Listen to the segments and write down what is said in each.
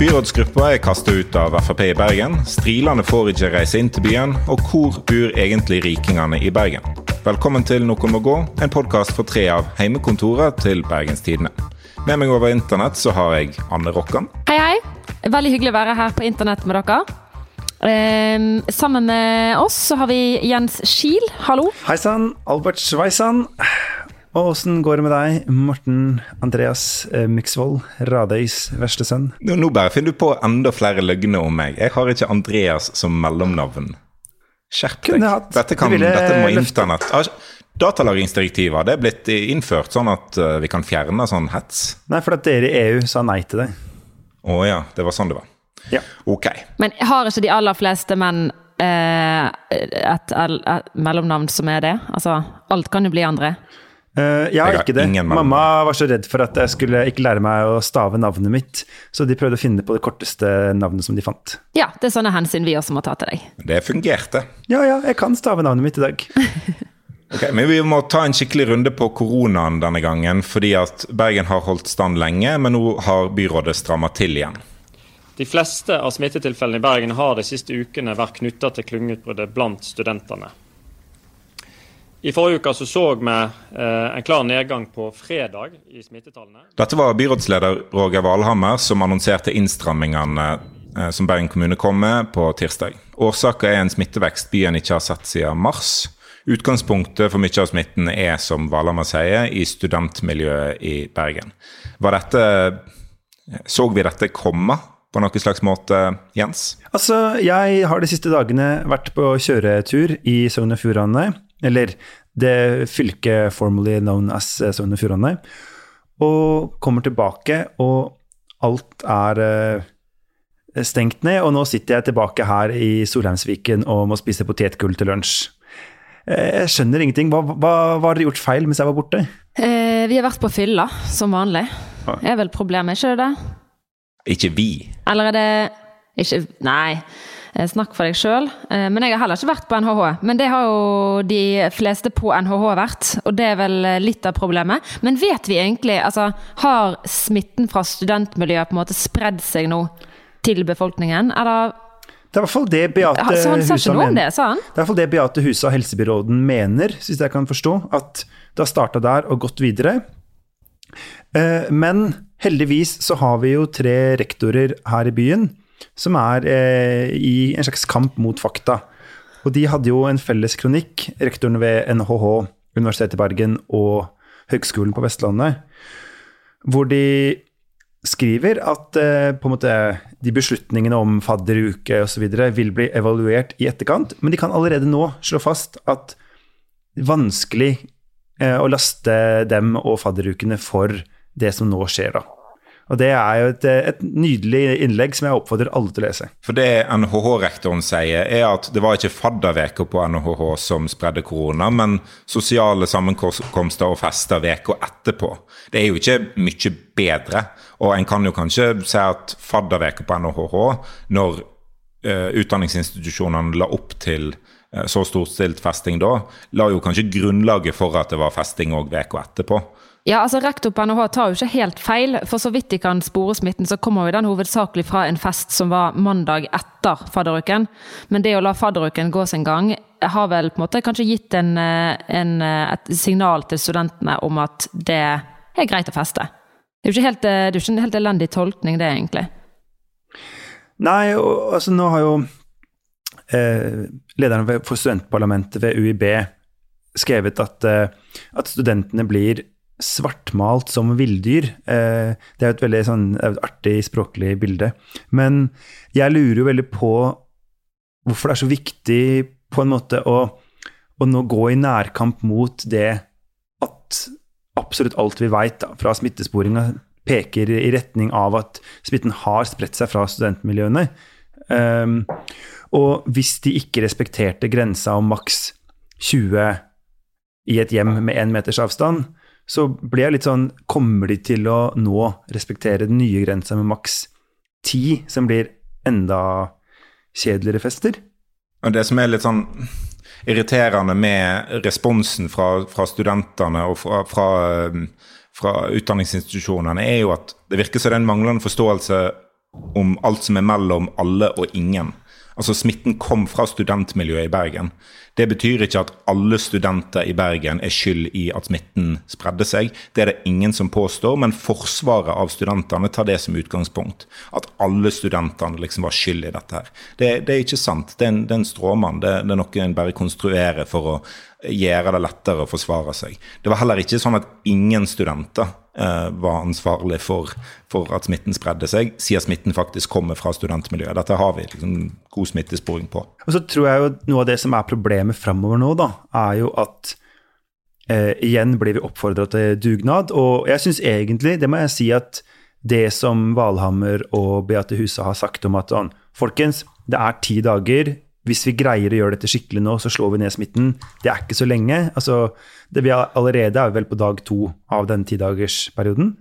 Byrådsgruppa er kasta ut av Frp i Bergen. Strilene får ikke reise inn til byen. Og hvor bor egentlig rikingene i Bergen? Velkommen til Noen må gå, en podkast for tre av heimekontorene til Bergenstidene. Med meg over internett så har jeg Anne Rokkan. Hei, hei. Veldig hyggelig å være her på internett med dere. Eh, sammen med oss så har vi Jens Schiel, hallo. Hei sann, Albert Sveisan. Og åssen går det med deg, Morten Andreas eh, Myksvold, Radøys verste sønn? Nå, nå bare finner du på enda flere løgner om meg. Jeg har ikke Andreas som mellomnavn. Skjerp deg. Dette, kan, Du ville dette må internett Ah, Datalagringsdirektivet det er blitt innført sånn at eh, vi kan fjerne sånn hets. Nei, for at dere i EU sa nei til det. Å ja, det var sånn det var. Ja. Ok. Men har ikke de aller fleste menn eh, et, et mellomnavn som er det? Altså, alt kan jo bli André. Eh, jeg har Jeg har ikke det. ingen Mamma var så redd for at jeg skulle ikke lære meg å stave navnet mitt, så de prøvde å finne på det korteste navnet som de fant. Ja, det er sånne hensyn vi også må ta til deg. Det fungerte. Ja ja, jeg kan stave navnet mitt i dag. Ok, Men vi må ta en skikkelig runde på koronaen denne gangen. Fordi at Bergen har holdt stand lenge, men nå har byrådet strammet til igjen. De fleste av smittetilfellene i Bergen har de siste ukene vært knytta til klyngeutbruddet blant studentene. I forrige uke så, så vi eh, en klar nedgang på fredag i smittetallene. Dette var byrådsleder Roger Valhammer som annonserte innstrammingene eh, som Bergen kommune kom med på tirsdag. Årsaken er en smittevekst byen ikke har sett siden mars. Utgangspunktet for mye av smitten er, som Valhammer sier, i studentmiljøet i Bergen. Var dette, så vi dette komme på noen slags måte, Jens? Altså, jeg har de siste dagene vært på kjøretur i Sogn og Fjordane, eller det fylket formerly known as Sogn og Fjordane, og kommer tilbake, og alt er eh, stengt ned, og nå sitter jeg tilbake her i Solheimsviken og må spise potetgull til lunsj. Eh, Jeg skjønner ingenting. Hva, hva, hva har dere gjort feil mens jeg var borte? Eh, vi har vært på fylla, som vanlig. Ja. Det er vel problemet, ikke det? Ikke vi. Eller er det ikke Nei, eh, snakk for deg sjøl. Men jeg har heller ikke vært på NHH. Men det har jo de fleste på NHH vært, og det er vel eh, litt av problemet. Men vet vi egentlig, altså har smitten fra studentmiljøet på en måte spredd seg nå til befolkningen, eller Det er i hvert fall det Beate Så Husa mener. det? Det det Beate Husa, helsebyråden, mener, hvis jeg kan forstå. At det har starta der og gått videre. Eh, Men heldigvis så har vi jo tre rektorer her i byen som er eh, i en slags kamp mot fakta. Og de hadde jo en felles kronikk, rektorene ved NHH, Universitetet i Bergen og Høgskolen på Vestlandet, hvor de skriver at eh, på en måte de beslutningene om fadderuke osv. vil bli evaluert i etterkant, men de kan allerede nå slå fast at vanskelig eh, å laste dem og fadderukene for det som nå skjer, da. Og det er jo et, eh, et nydelig innlegg som jeg oppfordrer alle til å lese. For det NHH-rektoren sier, er at det var ikke fadderveker på NHH som spredde korona, men sosiale sammenkomster og fester veka etterpå. Det er jo ikke mye bedre. Og en kan jo kanskje si at fadderveka på NHH, når uh, utdanningsinstitusjonene la opp til uh, så storstilt festing da, la jo kanskje grunnlaget for at det var festing òg veka etterpå. Ja, altså Rektor på NHH tar jo ikke helt feil, for så vidt de kan spore smitten, så kommer jo den hovedsakelig fra en fest som var mandag etter fadderuken. Men det å la fadderuken gå sin gang har vel på en måte kanskje gitt en, eh, en, eh, et signal til studentene om at det er greit å feste. Det er jo ikke helt, eh, det er ikke en helt elendig tolkning, det, egentlig. Nei, og, altså nå har jo eh, lederen for studentparlamentet ved UiB skrevet at, eh, at studentene blir svartmalt som villdyr. Eh, det er et veldig sånn, et artig språklig bilde. Men jeg lurer jo veldig på hvorfor det er så viktig på en måte å, å nå gå i nærkamp mot det at absolutt alt vi veit fra smittesporinga peker i retning av at smitten har spredt seg fra studentmiljøene. Um, og hvis de ikke respekterte grensa om maks 20 i et hjem med én meters avstand, så blir jeg litt sånn Kommer de til å nå respektere den nye grensa med maks 10, som blir enda kjedeligere fester? Og Det som er litt sånn irriterende med responsen fra, fra studentene og fra, fra, fra utdanningsinstitusjonene, er jo at det virker som det er en manglende forståelse om alt som er mellom alle og ingen. Altså Smitten kom fra studentmiljøet i Bergen. Det betyr ikke at alle studenter i Bergen er skyld i at smitten spredde seg. Det er det ingen som påstår, men forsvaret av studentene tar det som utgangspunkt. At alle studentene liksom var skyld i dette her. Det, det er ikke sant. Det er en, det er en stråmann. Det, det er noe en bare konstruerer for å gjøre det lettere å forsvare seg. Det var heller ikke sånn at ingen studenter var ansvarlig for, for, at smitten spredde seg, siden smitten faktisk kommer fra studentmiljøet. Dette har vi liksom god smittesporing på. Og så tror jeg jo Noe av det som er problemet framover nå, da, er jo at eh, igjen blir vi oppfordra til dugnad. Og jeg syns egentlig, det må jeg si, at det som Valhammer og Beate Husa har sagt om at folkens, det er ti dager, hvis vi greier å gjøre dette skikkelig nå, så slår vi ned smitten. Det er ikke så lenge. Altså, det vi allerede er vel på dag to av den tidagersperioden.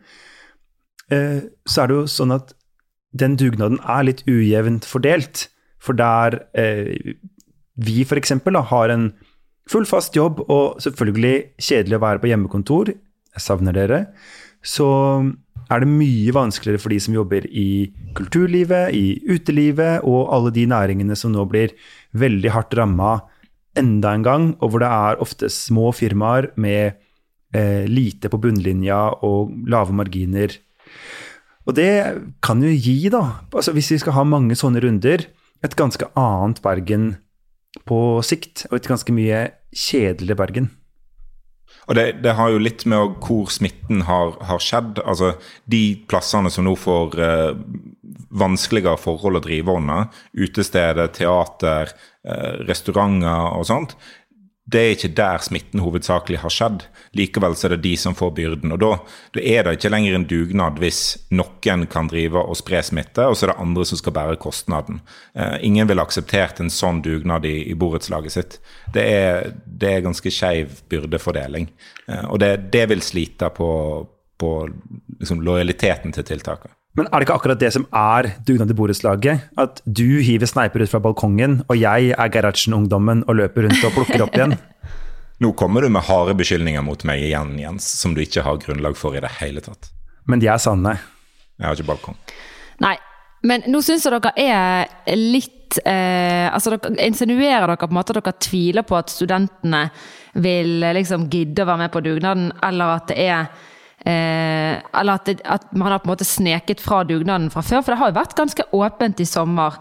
Eh, så er det jo sånn at den dugnaden er litt ujevnt fordelt. For der eh, vi f.eks. har en full fast jobb, og selvfølgelig kjedelig å være på hjemmekontor, jeg savner dere, så er det mye vanskeligere for de som jobber i kulturlivet, i utelivet og alle de næringene som nå blir veldig hardt ramma enda en gang, og hvor det er ofte små firmaer med eh, lite på bunnlinja og lave marginer. Og det kan jo gi, da, altså hvis vi skal ha mange sånne runder, et ganske annet Bergen på sikt, og et ganske mye kjedeligere Bergen. Og det, det, har jo litt med hvor smitten har, har, skjedd. Altså, De plassene som nå får eh, vanskeligere forhold å drive under, utestedet, teater, eh, restauranter og sånt, det er ikke der smitten hovedsakelig har skjedd. Likevel så er det de som får byrden. og Da, da er det ikke lenger en dugnad hvis noen kan drive og spre smitte, og så er det andre som skal bære kostnaden. Eh, ingen ville akseptert en sånn dugnad i, i borettslaget sitt. Det er, det er ganske skeiv byrdefordeling. Eh, og det, det, vil slite på, på liksom, lojaliteten til tiltaket. Men er det ikke akkurat det som er dugnad i borettslaget? At du hiver sneiper ut fra balkongen, og jeg er Gerhardsen-ungdommen og løper rundt og plukker opp igjen? Nå kommer du med harde beskyldninger mot meg igjen, Jens, som du ikke har grunnlag for i det hele tatt. Men de er sanne. Jeg har ikke balkong. Nei, men nå syns jeg dere er litt eh, Altså, dere insinuerer dere på en måte at dere tviler på at studentene vil liksom gidde å være med på dugnaden, eller at det er Eh, eller at, det, at, man har på en måte sneket fra dugnaden fra før. For det har jo vært ganske åpent i sommer.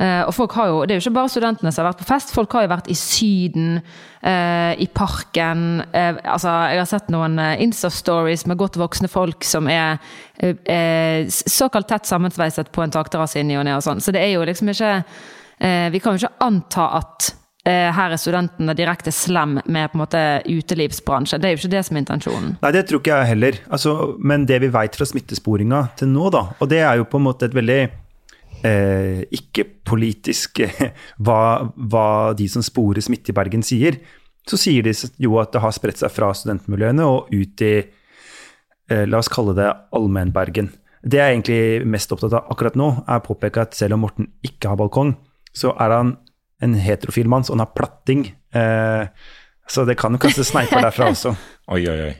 Eh, og folk har jo, Det er jo ikke bare studentene som har vært på fest, folk har jo vært i Syden, eh, i parken. Altså, Jeg har sett noen Insta-stories med godt voksne folk som er såkalt tett sammensveiset på en takterrasse i ny og ne. Sånn. Så det er jo liksom ikke Vi kan jo ikke anta at her er studentene direkte slem med på en måte utelivsbransjen. Det er jo ikke det som er intensjonen. Nei, det tror ikke jeg heller. Altså, men det vi vet fra smittesporinga til nå, da, og det er jo på en måte et veldig eh, ikke-politisk hva, hva, de som sporer smitte i Bergen sier, så sier de jo at det har spredt seg fra studentmiljøene og ut i eh, la oss kalle det Allmennbergen. Det jeg er egentlig mest opptatt av akkurat nå, er å påpeke at selv om Morten ikke har balkong, så er han en heterofil mann, så han har platting. Eh, så det kan jo kanskje sneipe derfra også. oi, oi, oi.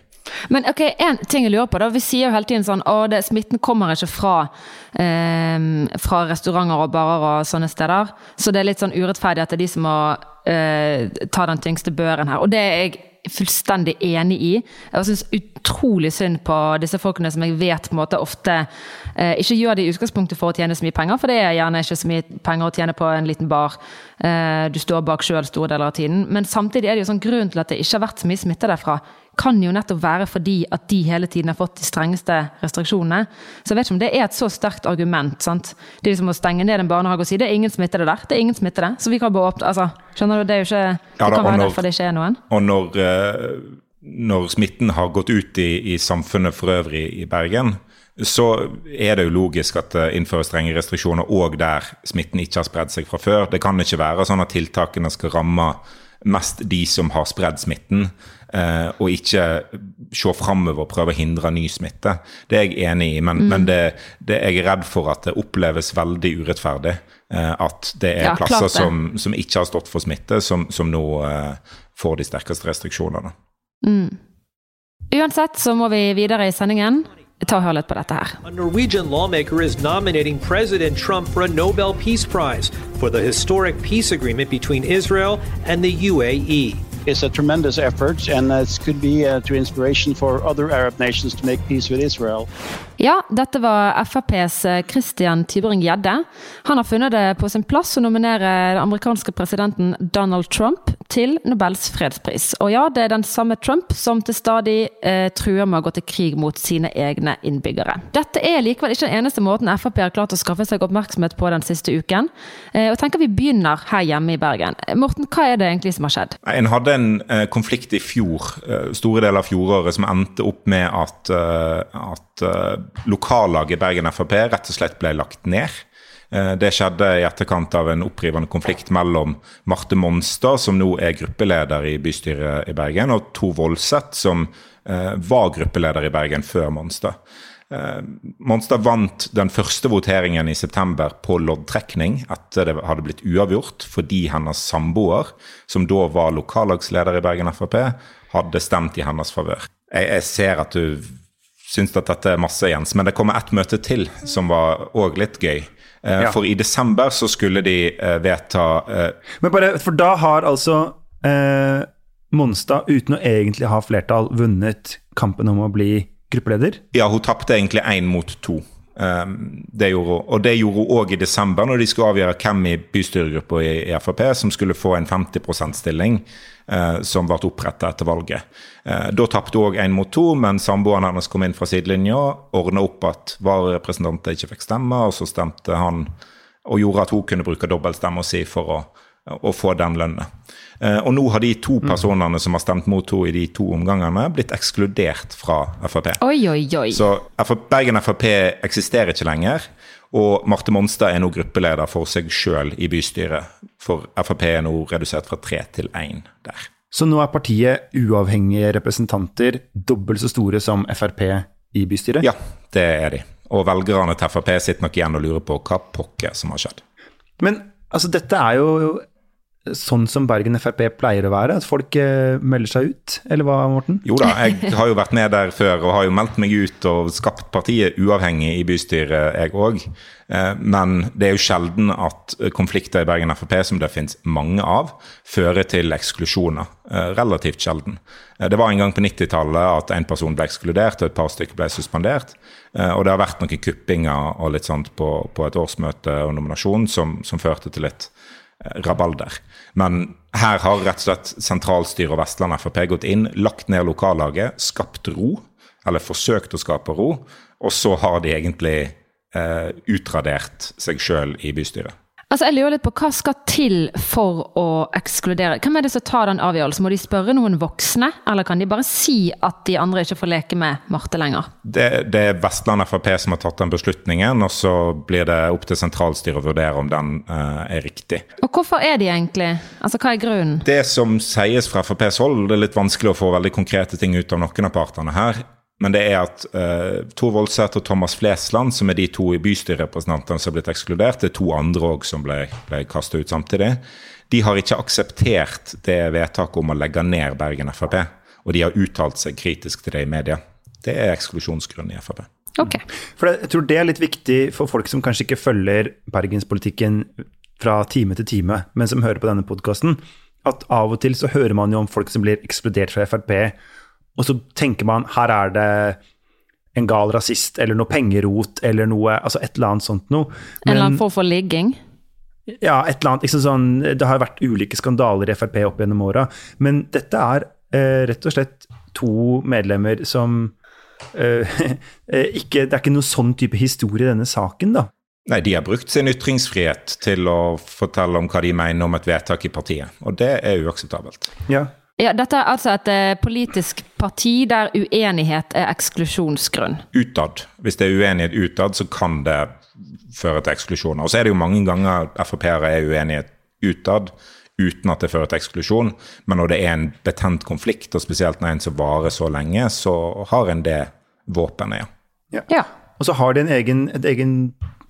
Men ok, en ting jeg lurer på da, Vi sier jo hele tiden sånn at smitten kommer ikke fra, eh, fra restauranter og barer og sånne steder. Så det er litt sånn urettferdig at det er de som må eh, ta den tyngste børen her. Og det er jeg fullstendig enig i. Jeg syns utrolig synd på disse folkene som jeg vet på en måte ofte eh, ikke gjør det i utgangspunktet for å tjene så mye penger, for det er gjerne ikke så mye penger å tjene på en liten bar. Eh, du står bak sjøl store deler av tiden. Men samtidig er det jo sånn grunn til at det ikke har vært så mye smitte derfra, kan jo nettopp være fordi at de hele tiden har fått de strengeste restriksjonene. Så jeg vet ikke om det er et så sterkt argument. sant? Det er liksom å stenge ned en barnehage og si det er ingen smittede der. Det er ingen smittede. Så vi kan bare åpne altså, Skjønner du? Det er jo ikke Det ja, da, kan være når, derfor det ikke er noen. Og når, uh, når smitten har gått ut i, i samfunnet for øvrig i Bergen, så er det jo logisk at det innføres strenge restriksjoner òg der smitten ikke har spredd seg fra før. Det kan ikke være sånn at tiltakene skal ramme mest de som har spredd smitten, eh, og ikke se framover og prøve å hindre ny smitte. Det er jeg enig i, men, mm. men det, det, jeg er redd for at det oppleves veldig urettferdig. Eh, at det er ja, plasser som, som, ikke har stått for smitte, som, som nå eh, får de sterkeste restriksjonene. Mm. Uansett så må vi videre i sendingen. Ta på dette her. A Norwegian lawmaker is nominating President Trump for a Nobel Peace Prize for the historic peace agreement between Israel and the UAE. It's a tremendous effort, and it could be uh, to inspiration for other Arab nations to make peace with Israel. Ja, dette var FrPs eh, Christian Tybring-Gjedde. Han har funnet det på sin plass å nominere den amerikanske presidenten Donald Trump til Nobels fredspris. Og ja, det er den samme Trump som til stadig eh, truer med å gå til krig mot sine egne innbyggere. Dette er likevel ikke den eneste måten Frp har klart å skaffe seg oppmerksomhet på den siste uken. Eh, og tenker vi begynner her hjemme i Bergen. Morten, hva er det egentlig som har skjedd? En hadde en eh, konflikt i fjor, eh, store deler av fjoråret, som endte opp med at, uh, at uh, lokallaget Bergen Frp rett og slett ble lagt ned. Uh, Det skjedde i etterkant av en opprivende konflikt mellom Marte Monstad, som nå er gruppeleder i bystyret i Bergen, og Tor Voldseth, som var gruppeleder i Bergen før Monstad. Eh, Monstad vant den første voteringen i september på loddtrekning etter det hadde blitt uavgjort, fordi hennes samboer, som da var lokallagsleder i Bergen Frp, hadde stemt i hennes favør. Jeg, jeg ser at du syns at dette er masse, Jens, men det kommer ett møte til som var òg litt gøy. Eh, Ja. For i desember så skulle de eh, vedta Men bare, for da har altså eh, Monstad, uten å egentlig ha flertall, vunnet kampen om å bli gruppeleder? Ja, hun tapte egentlig én mot to. Um, det gjorde, hun. og det gjorde hun òg i desember, når de skulle avgjøre hvem i bystyregruppa i, i Frp som skulle få en 50 %-stilling uh, som ble opprettet etter valget. Uh, da tapte hun òg én mot to, men samboeren hennes kom inn fra sidelinja, ordna opp at vararepresentanter ikke fikk stemme, og så stemte han og gjorde at hun kunne bruke dobbeltstemma si for å, å få den lønna. Eh, og nå har de to personene som har stemt mot henne i de to omgangene, blitt ekskludert fra Frp. Oi, oi, oi. Så Bergen Frp eksisterer ikke lenger. Og Marte Monstad er nå gruppeleder for seg sjøl i bystyret. For Frp er nå redusert fra tre til én der. Så nå er partiet uavhengige representanter dobbelt så store som Frp i bystyret? Ja, det er de. Og velgerne til Frp sitter nok igjen og lurer på hva pokker som har skjedd. Men altså, dette er jo sånn som Bergen Frp pleier å være, at folk eh, melder seg ut, eller hva, Morten? Jo da, jeg har jo vært med der før og har jo meldt meg ut og skapt partiet uavhengig i bystyret, jeg òg. Men det er jo sjelden at konflikter i Bergen Frp, som det finnes mange av, fører til eksklusjoner. Eh, Relativt sjelden. Eh, Det var en gang på 90-tallet at en person ble ekskludert og et par stykker ble suspendert. Eh, Og det har vært noen kuppinger og litt sånt på, på et årsmøte og nominasjon som, som førte til litt eh, rabalder. Men her har rett og slett sentralstyret og Vestland Frp gått inn, lagt ned lokallaget, skapt ro, eller forsøkt å skape ro, og så har de egentlig eh, utradert seg sjøl i bystyret. Altså, jeg lurer litt på Hva skal til for å ekskludere? Hvem er det som tar den avgjørelsen? Må de spørre noen voksne, eller kan de bare si at de andre ikke får leke med Marte lenger? Det, det er Vestland Frp som har tatt den beslutningen, og så blir det opp til sentralstyret å vurdere om den uh, er riktig. Og hvorfor er de egentlig Altså, hva er grunnen? Det som sies fra FrPs hold, det er litt vanskelig å få veldig konkrete ting ut av noen av partene her. Men det er at uh, Tor Voldseth og Thomas Flesland, som er de to i bystyrerepresentantene som har blitt ekskludert, det er to andre òg som ble, ble kastet ut samtidig, de har ikke akseptert det vedtaket om å legge ned Bergen Frp. Og de har uttalt seg kritisk til det i media. Det er eksklusjonsgrunn i Frp. Okay. For jeg tror det er litt viktig for folk som kanskje ikke følger bergenspolitikken fra time til time, men som hører på denne podkasten, at av og til så hører man jo om folk som blir ekskludert fra Frp, og så tenker man her er det en gal rasist eller noe pengerot eller noe, altså et eller annet sånt noe. En eller annen form for ligging? Ja, et eller annet. Liksom sånn, det har vært ulike skandaler i Frp opp gjennom åra. Men dette er eh, rett og slett to medlemmer som eh, ikke Det er ikke noe sånn type historie i denne saken, da. Nei, De har brukt sin ytringsfrihet til å fortelle om hva de mener om et vedtak i partiet. Og det er uakseptabelt. Ja. Ja, dette er altså et eh, politisk parti der uenighet er eksklusjonsgrunn. Utad. Hvis det er uenighet utad, så kan det føre til eksklusjoner. Og så er det jo mange ganger Frp-ere er uenige utad uten at det fører til eksklusjon. Men når det er en betent konflikt, og spesielt når en som varer så lenge, så har en det våpenet, ja. Ja. Og så har de en egen, et egen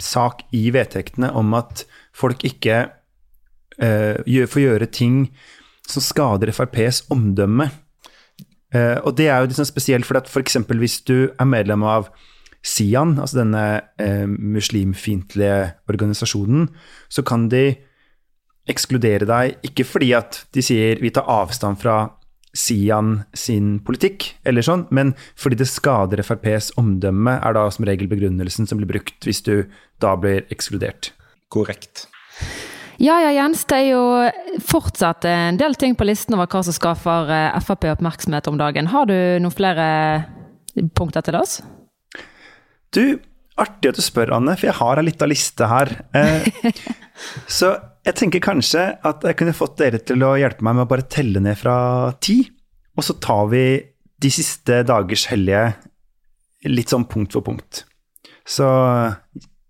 sak i vedtektene om at folk ikke uh, gjør, får gjøre ting som skader FrPs omdømme. Eh, og det er jo liksom spesielt, for at f.eks. hvis du er medlem av Sian, altså denne eh, muslimfiendtlige organisasjonen, så kan de ekskludere deg ikke fordi at de sier vi tar avstand fra Sian sin politikk, eller sånn, men fordi det skader FrPs omdømme, er da som regel begrunnelsen som blir brukt hvis du da blir ekskludert. Korrekt. Ja ja, Jens. Det er jo fortsatt en del ting på listen over hva som skaffer eh, Frp oppmerksomhet om dagen. Har du noen flere punkter til oss? Du, artig at du spør, Anne, for jeg har ei lita liste her. Eh, så jeg tenker kanskje at jeg kunne fått dere til å hjelpe meg med å bare telle ned fra ti. Og så tar vi de siste dagers hellige litt sånn punkt for punkt. Så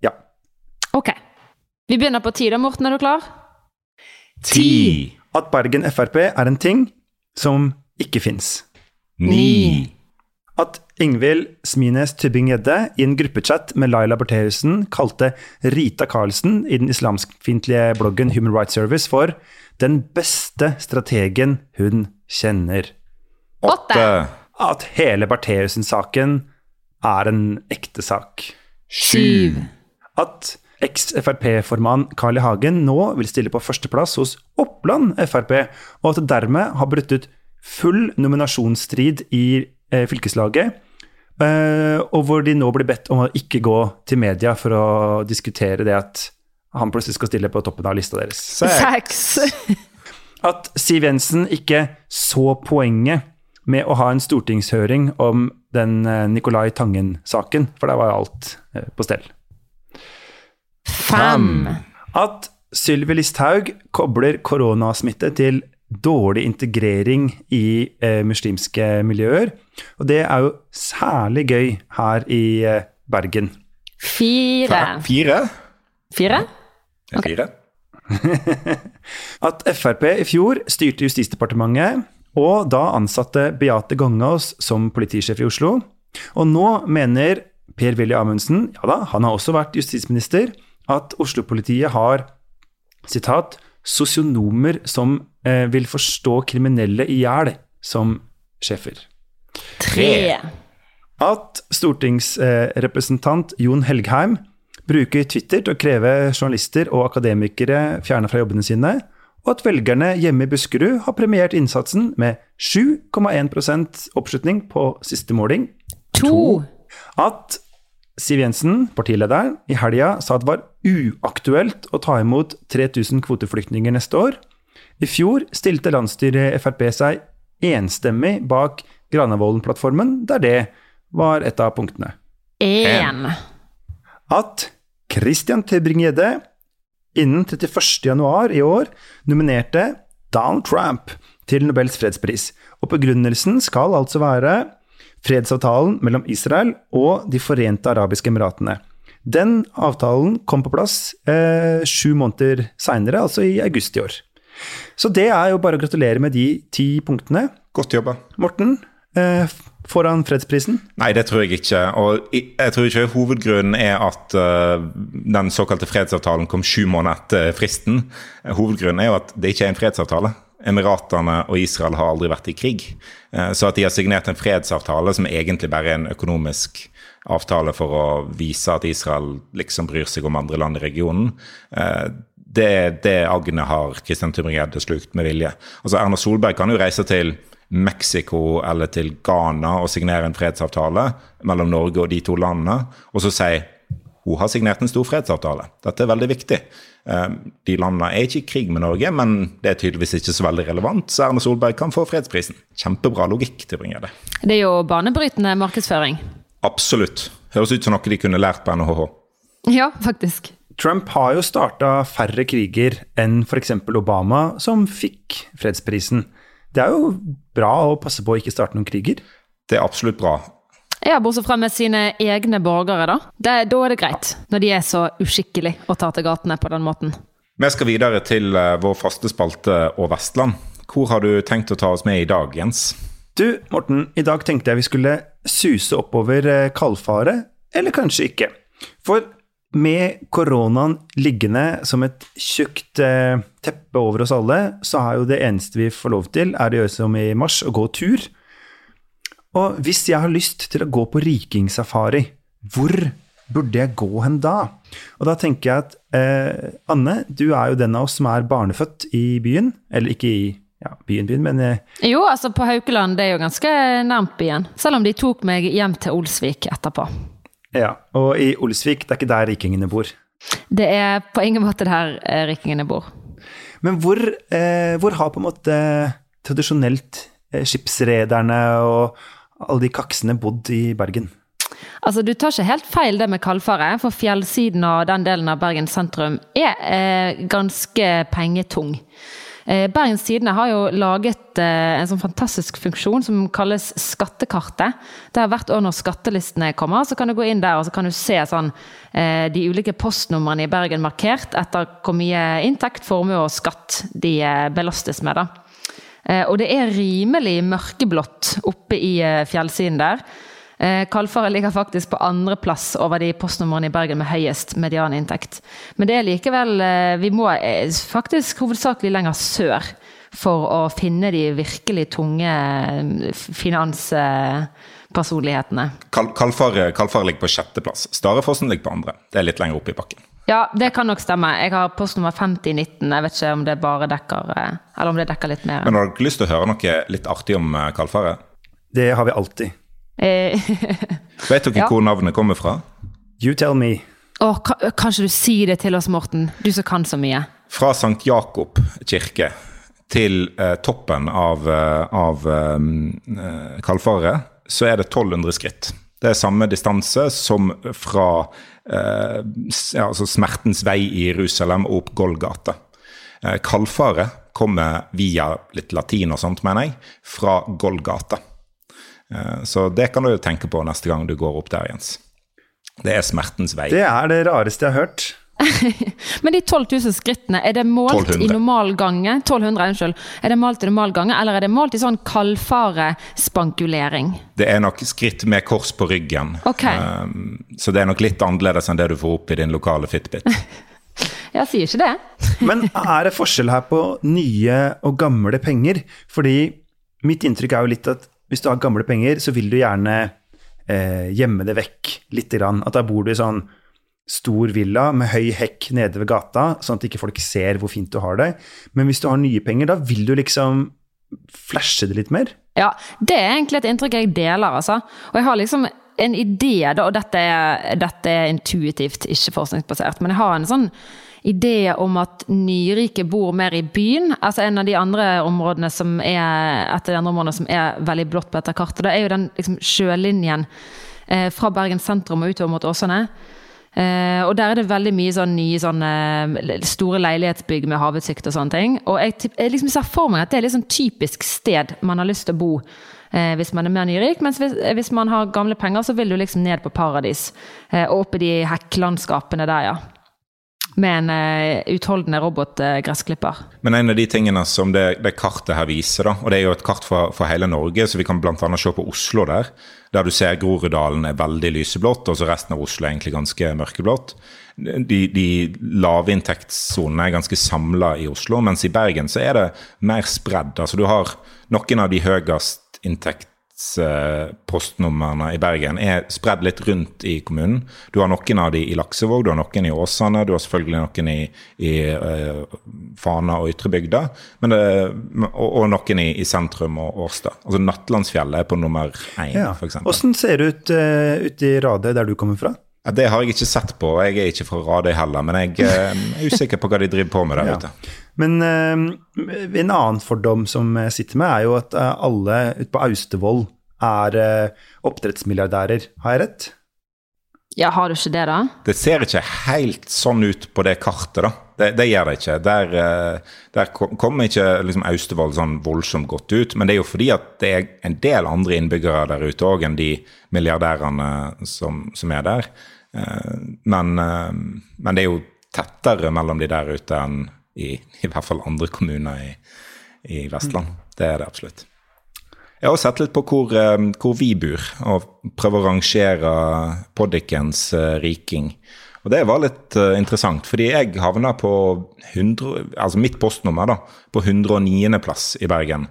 ja. Ok. Vi begynner på ti da, Morten. Er du klar? Ti. At Bergen Frp er en ting som ikke fins. Ni. At Ingvild Smines Tybing-Gjedde i en gruppechat med Laila Bertheussen kalte Rita Karlsen i den islamskfiendtlige bloggen Human Rights Service for den beste strategen hun kjenner. Åtte. At hele Bertheussen-saken er en ekte sak. Syv. At eks-Frp-formann Carl I. Hagen nå vil stille på førsteplass hos Oppland Frp, og at det dermed har brutt ut full nominasjonsstrid i eh, fylkeslaget. Eh, og hvor de nå blir bedt om å ikke gå til media for å diskutere det at han plutselig skal stille på toppen av lista deres. Seks. At Siv Jensen ikke så poenget med å ha en stortingshøring om den eh, Nicolai Tangen-saken, for der var jo alt eh, på stell. Fem. At Sylvi Listhaug kobler koronasmitte til dårlig integrering i eh, muslimske miljøer. Og det er jo særlig gøy her i eh, Bergen. Fire. Fire? Fire? Det er Fire. At Frp i fjor styrte Justisdepartementet, og da ansatte Beate Gangås som politisjef i Oslo. Og nå mener Per-Willy Amundsen, ja da, han har også vært justisminister, at Oslo-politiet har sitat, sosionomer som eh, vil forstå kriminelle i hjel som sjefer. Tre. At stortingsrepresentant Jon Helgheim bruker Twitter til å kreve journalister og akademikere fjerna fra jobbene sine, og at velgerne hjemme i Buskerud har premiert innsatsen med 7,1% oppslutning på siste måling. To. At Siv Jensen, partilederen, i helga sa at det var uaktuelt å ta imot 3000 kvoteflyktninger neste år. I fjor stilte landsstyret Frp seg enstemmig bak Granavolden-plattformen, der det var et av punktene. En. At Christian Tybring-Gjedde innen 31.januar i år nominerte Donald Trump til Nobels fredspris. Og begrunnelsen skal altså være fredsavtalen mellom Israel og De forente arabiske emiratene. Den avtalen kom på plass eh, sju måneder seinere, altså i august i år. Så det er jo bare å gratulere med de ti punktene. Godt jobba. Morten, eh, får han fredsprisen? Nei, det tror jeg ikke. Og jeg tror ikke hovedgrunnen er at uh, den såkalte fredsavtalen kom sju måneder etter fristen. Hovedgrunnen er jo at det ikke er en fredsavtale. Emiratene og Israel har aldri vært i krig. Uh, så at de har signert en fredsavtale som egentlig bare er en økonomisk avtale for å vise at Israel liksom bryr seg om andre land i regionen, uh, det, det agnet har Christian Tybring-Gjedde slukt med vilje. Altså Erna Solberg kan jo reise til Mexico eller til Ghana og signere en fredsavtale mellom Norge og de to landene, og så si hun har signert en stor fredsavtale. Dette er veldig viktig. De landene er ikke i krig med Norge, men det er tydeligvis ikke så veldig relevant, så Erna Solberg kan få fredsprisen. Kjempebra logikk til å bringe det. Det er jo banebrytende markedsføring. Absolutt. Høres ut som noe de kunne lært på NHH. Ja, faktisk. Trump har jo starta færre kriger enn f.eks. Obama, som fikk fredsprisen. Det er jo bra å passe på å ikke starte noen kriger. Det er absolutt bra. Ja, bortsett fra med sine egne borgere, da. Det, da er det greit. Når de er så uskikkelige og tar til gatene på den måten. Vi skal videre til uh, vår faste spalte og Vestland. Hvor har du tenkt å ta oss med i dag, Jens? Du, Morten, i dag tenkte jeg vi skulle suse oppover uh, Kalfaret, eller kanskje ikke. For med koronaen liggende som et tjukt uh, teppe over oss alle, så er jo det eneste vi får lov til, er å gjøre som i mars, å gå tur. Og hvis jeg har lyst til å gå på rikingsafari hvor burde jeg gå hen da? Og da tenker jeg at eh, Anne, du er jo den av oss som er barnefødt i byen. Eller ikke i ja, byen, byen, men eh, Jo, altså på Haukeland det er jo ganske nærmt byen. Selv om de tok meg hjem til Olsvik etterpå. ja. Og i Olsvik, det er ikke der rikingene bor. Det er på ingen måte der eh, rikingene bor. Men hvor, eh, hvor har på en måte tradisjonelt eh, skipsrederne og alle de kaksene bodd i Bergen? Altså, Du tar ikke helt feil det med Kalfaret, for fjellsiden og den delen av Bergen sentrum er eh, ganske pengetung. Eh, Bergens Tidende har jo laget eh, en sånn fantastisk funksjon som kalles Skattekartet. Der hvert år når skattelistene kommer, så kan du gå inn der og så kan du se sånn, eh, de ulike postnumrene i Bergen markert etter hvor mye inntekt, formue og skatt de eh, belastes med. da. Eh, Og det er rimelig mørkeblått oppe i eh, fjellsiden der. Eh, Kalfaret ligger faktisk på andreplass over de postnumrene i Bergen med høyest medianinntekt. Men det er likevel Vi må faktisk hovedsakelig lenger sør for å finne de virkelig tunge finanspersonlighetene. Kal Kalfaret Kalfaret ligger på sjetteplass. Starefossen ligger på andre. Det er litt lenger oppe i bakken. Ja, det kan nok stemme. Jeg har postnummer 5019. Jeg vet ikke om det bare dekker eh, Eller om det dekker litt mer. Men har dere lyst til å høre noe litt artig om eh, Kalfaret? Det har vi alltid. Eh, Vet dere Ja. hvor navnet kommer fra? You tell me. Åh, kan kanskje du sier det til oss, Morten? Du som kan så mye. Fra Sankt Jakob kirke til eh, toppen av, av eh, Kalfaret så er det 1200 skritt. Det er samme distanse som fra ja, altså Smertens vei i Jerusalem og opp Golgata. Eh, Kalfaret kommer via litt latin og sånt, mener jeg, fra Golgata. Eh, så det kan du jo tenke på neste gang du går opp der, Jens. Det er smertens vei. Det er det rareste jeg har hørt. Men de 12 000 skrittene, er det målt 1200. i normal gange? 1200, unnskyld. Er det målt i normal gange, eller er det målt i sånn kaldfarespankulering? Det er nok skritt med kors på ryggen. Ok. Um, så det er nok litt annerledes enn det du får opp i din lokale Fitbit. Jeg sier ikke det. Men er det forskjell her på nye og gamle penger? Fordi mitt inntrykk er jo litt at hvis du har gamle penger, så vil du gjerne eh, gjemme det vekk lite grann. At da bor du i sånn stor villa med høy hekk nede ved gata, sånn at ikke folk ser hvor fint du har det. Men hvis du har nye penger, da vil du liksom flashe det litt mer. Ja, det er egentlig et inntrykk jeg deler, altså. Og jeg har liksom en idé, da, og dette er, dette er intuitivt, ikke forskningsbasert, men jeg har en sånn idé om at nyrike bor mer i byen. Altså En av de andre områdene som er et av de andre områdene som er veldig blått på dette kartet, det er jo den liksom, sjølinjen eh, fra Bergen sentrum og utover mot Åsane. Eh, og der er det veldig mye sånn nye sånn, eh, store leilighetsbygg med havutsikt og sånne ting. Og jeg, jeg liksom ser for meg at det er litt sånn typisk sted man har lyst til å bo eh, hvis man er mer nyrik. Mens hvis, hvis man har gamle penger, så vil du liksom ned på paradis. Eh, og opp i de hekklandskapene der, ja. Med en uh, utholdende robotgressklipper. Men en av de tingene som det, det kartet her viser, da, og det er jo et kart for, for hele Norge, så vi kan bl.a. se på Oslo der, der du ser Groruddalen er veldig lyseblått, og så resten av Oslo er egentlig ganske mørkeblått. De, de lavinntektssonene er ganske samla i Oslo, mens i Bergen så er det mer spredd. Altså du har noen av de høyest inntektspostnumrene i Bergen er spredd litt rundt i kommunen. Du har noen av de i Laksevåg, du har noen i Åsane, du har selvfølgelig noen i, i uh, Fana og Ytrebygda, men det- og, og noen i, i sentrum og Årstad. Altså Nattlandsfjellet er på nummer én, Ja. eksempel. Åssen ser det ut uh, ute i Radøy, der du kommer fra? Ja, det har jeg ikke sett på, jeg er ikke fra Radøy heller, men jeg uh, er usikker på hva de driver på med der Ja. ute. Men eh, en annen fordom som jeg sitter med, er jo at eh, alle ute på Austevoll er eh, oppdrettsmilliardærer. Har jeg rett? Ja, har du ikke det, da? Det ser ikke helt sånn ut på det kartet, da. Det, det gjør det ikke. Der, der kommer ikke liksom Austevoll sånn voldsomt godt ut. Men det er jo fordi at det er en del andre innbyggere der ute òg enn de milliardærene som, som er der. Men, men det er jo tettere mellom de der ute enn i, i hvert fall andre kommuner i, i Vestland. Det er det absolutt. Jeg har også sett litt på hvor, eh, hvor vi bor, og prøver å rangere Poddikens eh, riking. Og det var litt eh, interessant, fordi jeg havna på 100, altså mitt postnummer da, på 109. plass i Bergen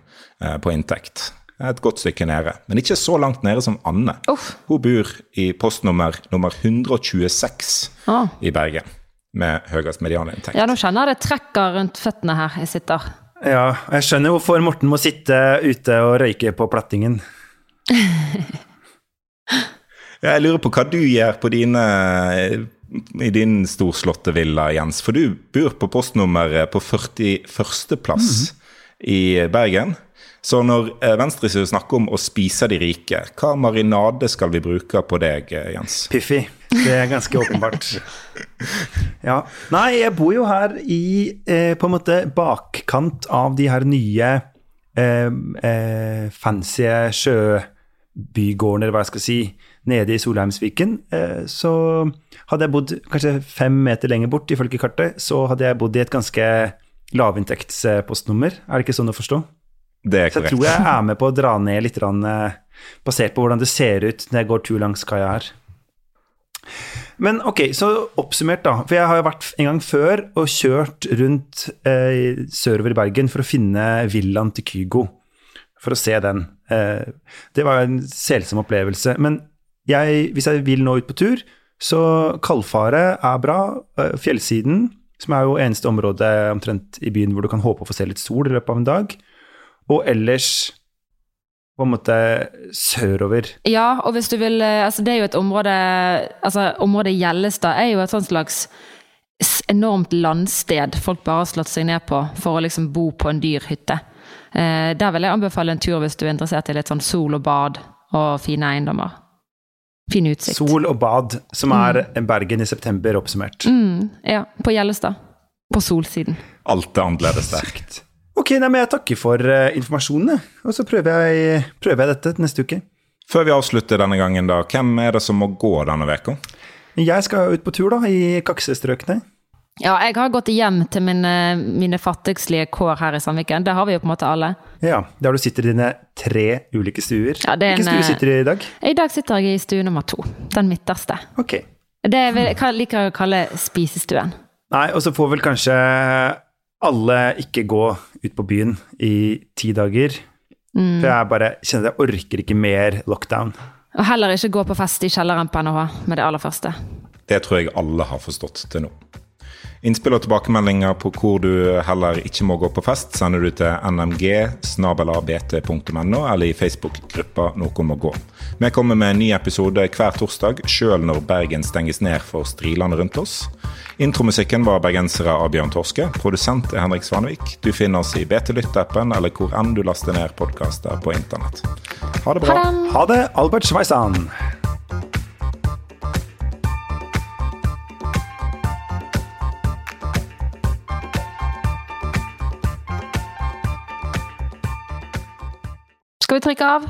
på inntekt. Et godt stykke nede. Men ikke så langt nede som Anne. Uff. Hun bor i postnummer nummer 126 Ah. i Bergen. Med høyest medianinntekt. Ja, nå kjenner jeg det trekker rundt føttene her jeg sitter. Ja, jeg skjønner hvorfor Morten må sitte ute og røyke på plattingen. Jeg lurer på hva du gjør på dine i din storslåtte villa, Jens. For du bor på postnummeret på 41.-plass i Bergen. Så når eh, venstresiden snakker om å spise de rike, hva marinade skal vi bruke på deg, eh, Jens? Piffi. Det er ganske åpenbart. Ja. Nei, jeg bor jo her i eh, på en måte bakkant av de her nye eh, eh, fancy sjøbygårdene, eller hva jeg skal si, nede i Solheimsviken. Eh, så hadde jeg bodd kanskje fem meter lenger bort, ifølge kartet, så hadde jeg bodd i et ganske lavinntektspostnummer. Er det ikke sånn å forstå? Det er korrekt. Så jeg tror jeg er med på å dra ned litt, eh, basert på hvordan det ser ut når jeg går tur langs kaia her. Men ok, så oppsummert, da. For jeg har jo vært en gang før og kjørt rundt eh, sørover i Bergen for å finne villaen til Kygo. For å se den. Eh, det var en selsom opplevelse. Men jeg, hvis jeg vil nå ut på tur, så Kalfaret er bra. Eh, Fjellsiden, som er jo eneste område omtrent i byen hvor du kan håpe å få se litt sol i løpet av en dag. Og ellers på en måte sørover. Ja, og hvis du vil eh, Altså, det er jo et område Altså, området Gjellestad er jo et sånt slags enormt landsted folk bare har slått seg ned på for å liksom bo på en dyr hytte. Eh, der vil jeg anbefale en tur hvis du er interessert i litt sånn sol og bad og fine eiendommer. Fin utsikt. Sol og bad, som er Bergen i september oppsummert. Mm, ja, på Gjellestad. På solsiden. Alt er annerledes der. Ok, nei, men jeg takker for uh, informasjonen, og så prøver jeg, prøver jeg dette neste uke. Før vi avslutter denne gangen, da, hvem er det som må gå denne veka? Jeg skal ut på tur, da, i kaksestrøkene. Ja, jeg har gått hjem til mine, mine fattigslige kår her i Sandviken. Det har vi jo på en måte alle. Ja, der du sitter i dine tre ulike stuer. Ja, det er Hvilken stue sitter du i i dag? I dag sitter jeg i stue nummer to. Den midterste. Ok. Det hva liker jeg å kalle spisestuen. Nei, og så får vel kanskje alle ikke gå ut på byen i ti dager. Mm. For jeg bare kjenner at jeg orker ikke mer lockdown. Og heller ikke gå på fest i kjelleren på NHH med det aller første. Det tror jeg alle har forstått til nå. Innspill og tilbakemeldinger på hvor du heller ikke må gå på fest, sender du til nmg.bt.no eller i Facebook-gruppa Noen må gå. Vi kommer med en ny episode hver torsdag, sjøl når Bergen stenges ned for strilene rundt oss. Intromusikken var bergensere av Bjørn Torske. Produsent er Henrik Svanvik. Du finner oss i BT Lytt-appen eller hvor enn du laster ned podkaster på internett. Ha det bra. Ha det! Ha det, Albert Schweizan! Skal vi trykke av?